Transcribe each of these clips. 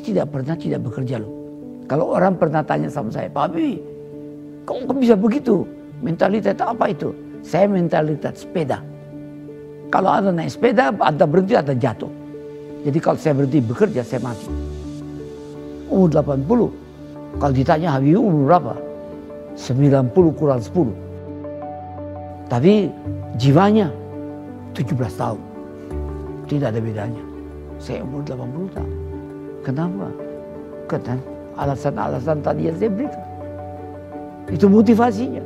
Saya tidak pernah tidak bekerja loh. Kalau orang pernah tanya sama saya, Pak Habibie, kok bisa begitu? Mentalitas apa itu? Saya mentalitas sepeda. Kalau ada naik sepeda, ada berhenti, ada jatuh. Jadi kalau saya berhenti bekerja, saya mati. Umur 80. Kalau ditanya Habibie umur berapa? 90 kurang 10. Tapi jiwanya 17 tahun. Tidak ada bedanya. Saya umur 80 tahun. Kenapa? Karena alasan-alasan tadi yang saya berikan. Itu motivasinya.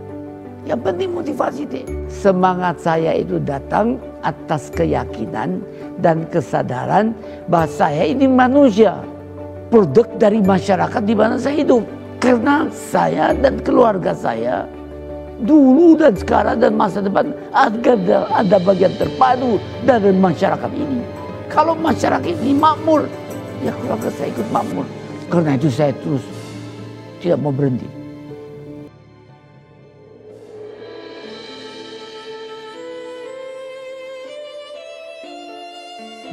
Yang penting motivasi deh. Semangat saya itu datang atas keyakinan dan kesadaran bahwa saya ini manusia. Produk dari masyarakat di mana saya hidup. Karena saya dan keluarga saya dulu dan sekarang dan masa depan ada, ada bagian terpadu dari masyarakat ini. Kalau masyarakat ini makmur, ya keluarga saya ikut makmur. Karena itu saya terus tidak mau berhenti.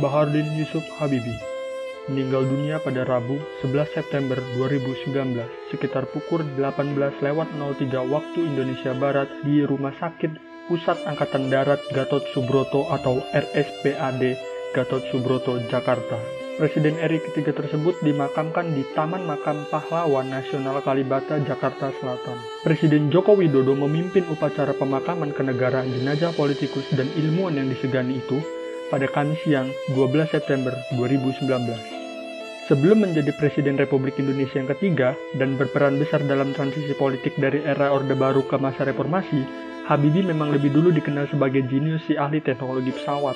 Bahardin Yusuf Habibi meninggal dunia pada Rabu 11 September 2019 sekitar pukul 18.03 waktu Indonesia Barat di Rumah Sakit Pusat Angkatan Darat Gatot Subroto atau RSPAD Gatot Subroto, Jakarta. Presiden RI ketiga tersebut dimakamkan di Taman Makam Pahlawan Nasional Kalibata, Jakarta Selatan. Presiden Joko Widodo memimpin upacara pemakaman kenegaraan jenazah politikus dan ilmuwan yang disegani itu pada Kamis siang 12 September 2019. Sebelum menjadi Presiden Republik Indonesia yang ketiga dan berperan besar dalam transisi politik dari era Orde Baru ke masa reformasi, Habibie memang lebih dulu dikenal sebagai jenius si ahli teknologi pesawat.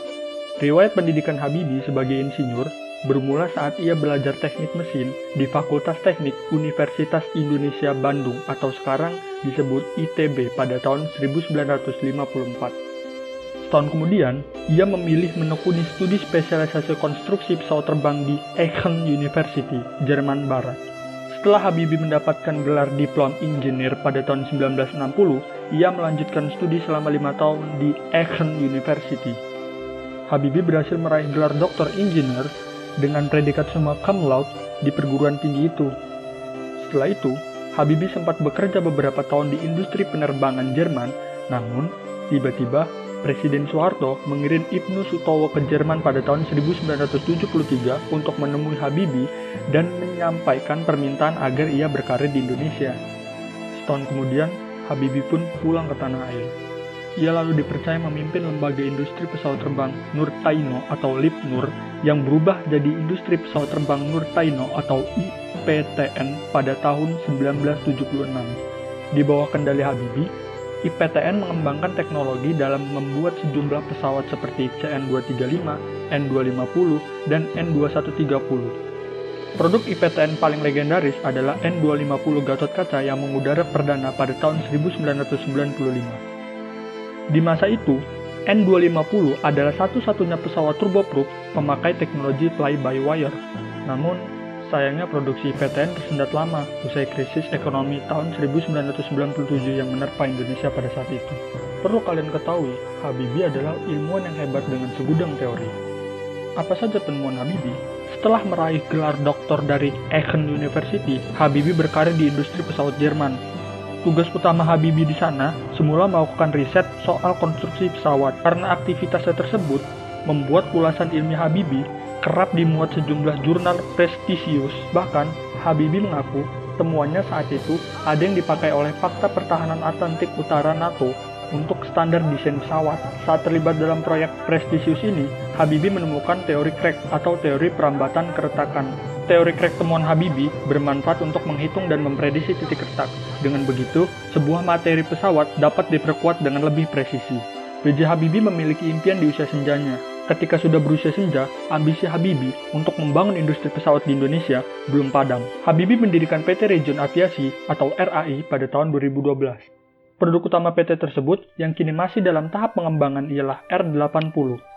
Riwayat pendidikan Habibie sebagai insinyur bermula saat ia belajar teknik mesin di Fakultas Teknik Universitas Indonesia Bandung atau sekarang disebut ITB pada tahun 1954. Setahun kemudian, ia memilih menekuni studi spesialisasi konstruksi pesawat terbang di Aachen University, Jerman Barat. Setelah Habibie mendapatkan gelar diplom engineer pada tahun 1960, ia melanjutkan studi selama lima tahun di Aachen University. Habibie berhasil meraih gelar doktor engineer dengan predikat cum laude di perguruan tinggi itu. Setelah itu, Habibie sempat bekerja beberapa tahun di industri penerbangan Jerman, namun tiba-tiba Presiden Soeharto mengirim Ibnu Sutowo ke Jerman pada tahun 1973 untuk menemui Habibie dan menyampaikan permintaan agar ia berkarir di Indonesia. Setahun kemudian, Habibie pun pulang ke tanah air. Ia lalu dipercaya memimpin lembaga industri pesawat terbang Nurtaino atau Lipnur yang berubah jadi industri pesawat terbang Nurtaino atau IPTN pada tahun 1976. Di bawah kendali Habibie, IPTN mengembangkan teknologi dalam membuat sejumlah pesawat seperti CN235, N250, dan N2130. Produk IPTN paling legendaris adalah N250 Gatot Kaca yang mengudara perdana pada tahun 1995. Di masa itu, N250 adalah satu-satunya pesawat turboprop pemakai teknologi fly-by-wire. Namun, Sayangnya produksi PTN tersendat lama usai krisis ekonomi tahun 1997 yang menerpa Indonesia pada saat itu. Perlu kalian ketahui, Habibie adalah ilmuwan yang hebat dengan segudang teori. Apa saja penemuan Habibie? Setelah meraih gelar doktor dari Aachen University, Habibie berkarir di industri pesawat Jerman. Tugas utama Habibie di sana semula melakukan riset soal konstruksi pesawat. Karena aktivitasnya tersebut, membuat ulasan ilmiah Habibie kerap dimuat sejumlah jurnal prestisius. Bahkan, Habibie mengaku temuannya saat itu ada yang dipakai oleh Fakta Pertahanan Atlantik Utara NATO untuk standar desain pesawat. Saat terlibat dalam proyek prestisius ini, Habibie menemukan teori crack atau teori perambatan keretakan. Teori crack temuan Habibie bermanfaat untuk menghitung dan memprediksi titik retak. Dengan begitu, sebuah materi pesawat dapat diperkuat dengan lebih presisi. B.J. Habibie memiliki impian di usia senjanya, Ketika sudah berusia senja, ambisi Habibie untuk membangun industri pesawat di Indonesia belum padam. Habibie mendirikan PT Region Aviasi atau RAI pada tahun 2012. Produk utama PT tersebut yang kini masih dalam tahap pengembangan ialah R80.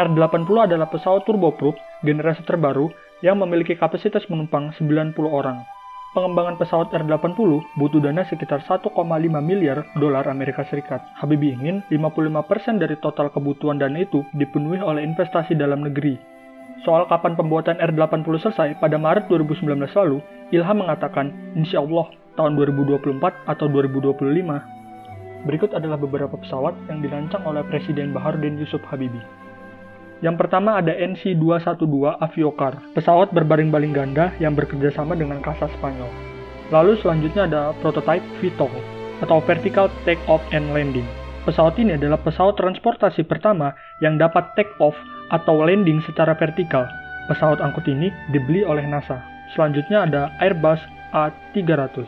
R80 adalah pesawat turboprop generasi terbaru yang memiliki kapasitas penumpang 90 orang pengembangan pesawat R-80 butuh dana sekitar 1,5 miliar dolar Amerika Serikat. Habibie ingin 55% dari total kebutuhan dana itu dipenuhi oleh investasi dalam negeri. soal kapan pembuatan R80 selesai pada Maret 2019 lalu, Ilham mengatakan, insya Allah tahun 2024 atau 2025. Berikut adalah beberapa pesawat yang dirancang oleh Presiden Bahardin Yusuf Habibie. Yang pertama ada NC-212 Aviocar, pesawat berbaring-baling ganda yang bekerja sama dengan kasa Spanyol. Lalu selanjutnya ada prototype VTOL, atau Vertical Take Off and Landing. Pesawat ini adalah pesawat transportasi pertama yang dapat take off atau landing secara vertikal. Pesawat angkut ini dibeli oleh NASA. Selanjutnya ada Airbus A300.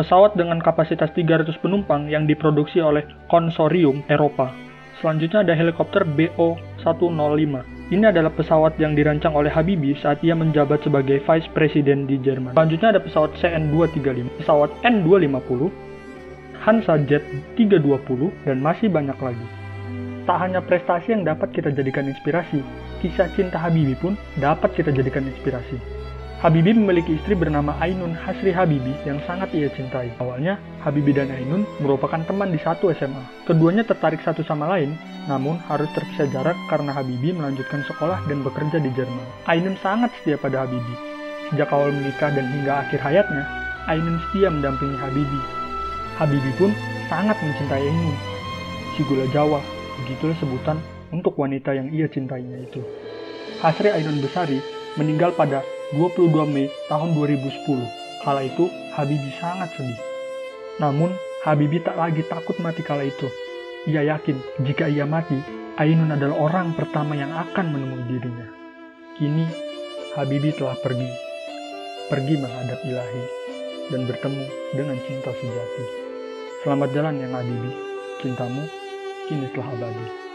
Pesawat dengan kapasitas 300 penumpang yang diproduksi oleh konsorsium Eropa. Selanjutnya ada helikopter BO-105. Ini adalah pesawat yang dirancang oleh Habibie saat ia menjabat sebagai Vice President di Jerman. Selanjutnya ada pesawat CN-235, pesawat N-250, Hansa Jet 320, dan masih banyak lagi. Tak hanya prestasi yang dapat kita jadikan inspirasi, kisah cinta Habibie pun dapat kita jadikan inspirasi. Habibie memiliki istri bernama Ainun Hasri Habibie yang sangat ia cintai. Awalnya, Habibie dan Ainun merupakan teman di satu SMA. Keduanya tertarik satu sama lain, namun harus terpisah jarak karena Habibie melanjutkan sekolah dan bekerja di Jerman. Ainun sangat setia pada Habibie. Sejak awal menikah dan hingga akhir hayatnya, Ainun setia mendampingi Habibie. Habibie pun sangat mencintai Ainun. Si gula Jawa, Begitulah sebutan untuk wanita yang ia cintainya itu. Hasri Ainun Besari meninggal pada 22 Mei tahun 2010. Kala itu, Habibie sangat sedih. Namun, Habibie tak lagi takut mati kala itu. Ia yakin jika ia mati, Ainun adalah orang pertama yang akan menemui dirinya. Kini, Habibie telah pergi. Pergi menghadap ilahi dan bertemu dengan cinta sejati. Selamat jalan yang Habibie. Cintamu kini telah abadi.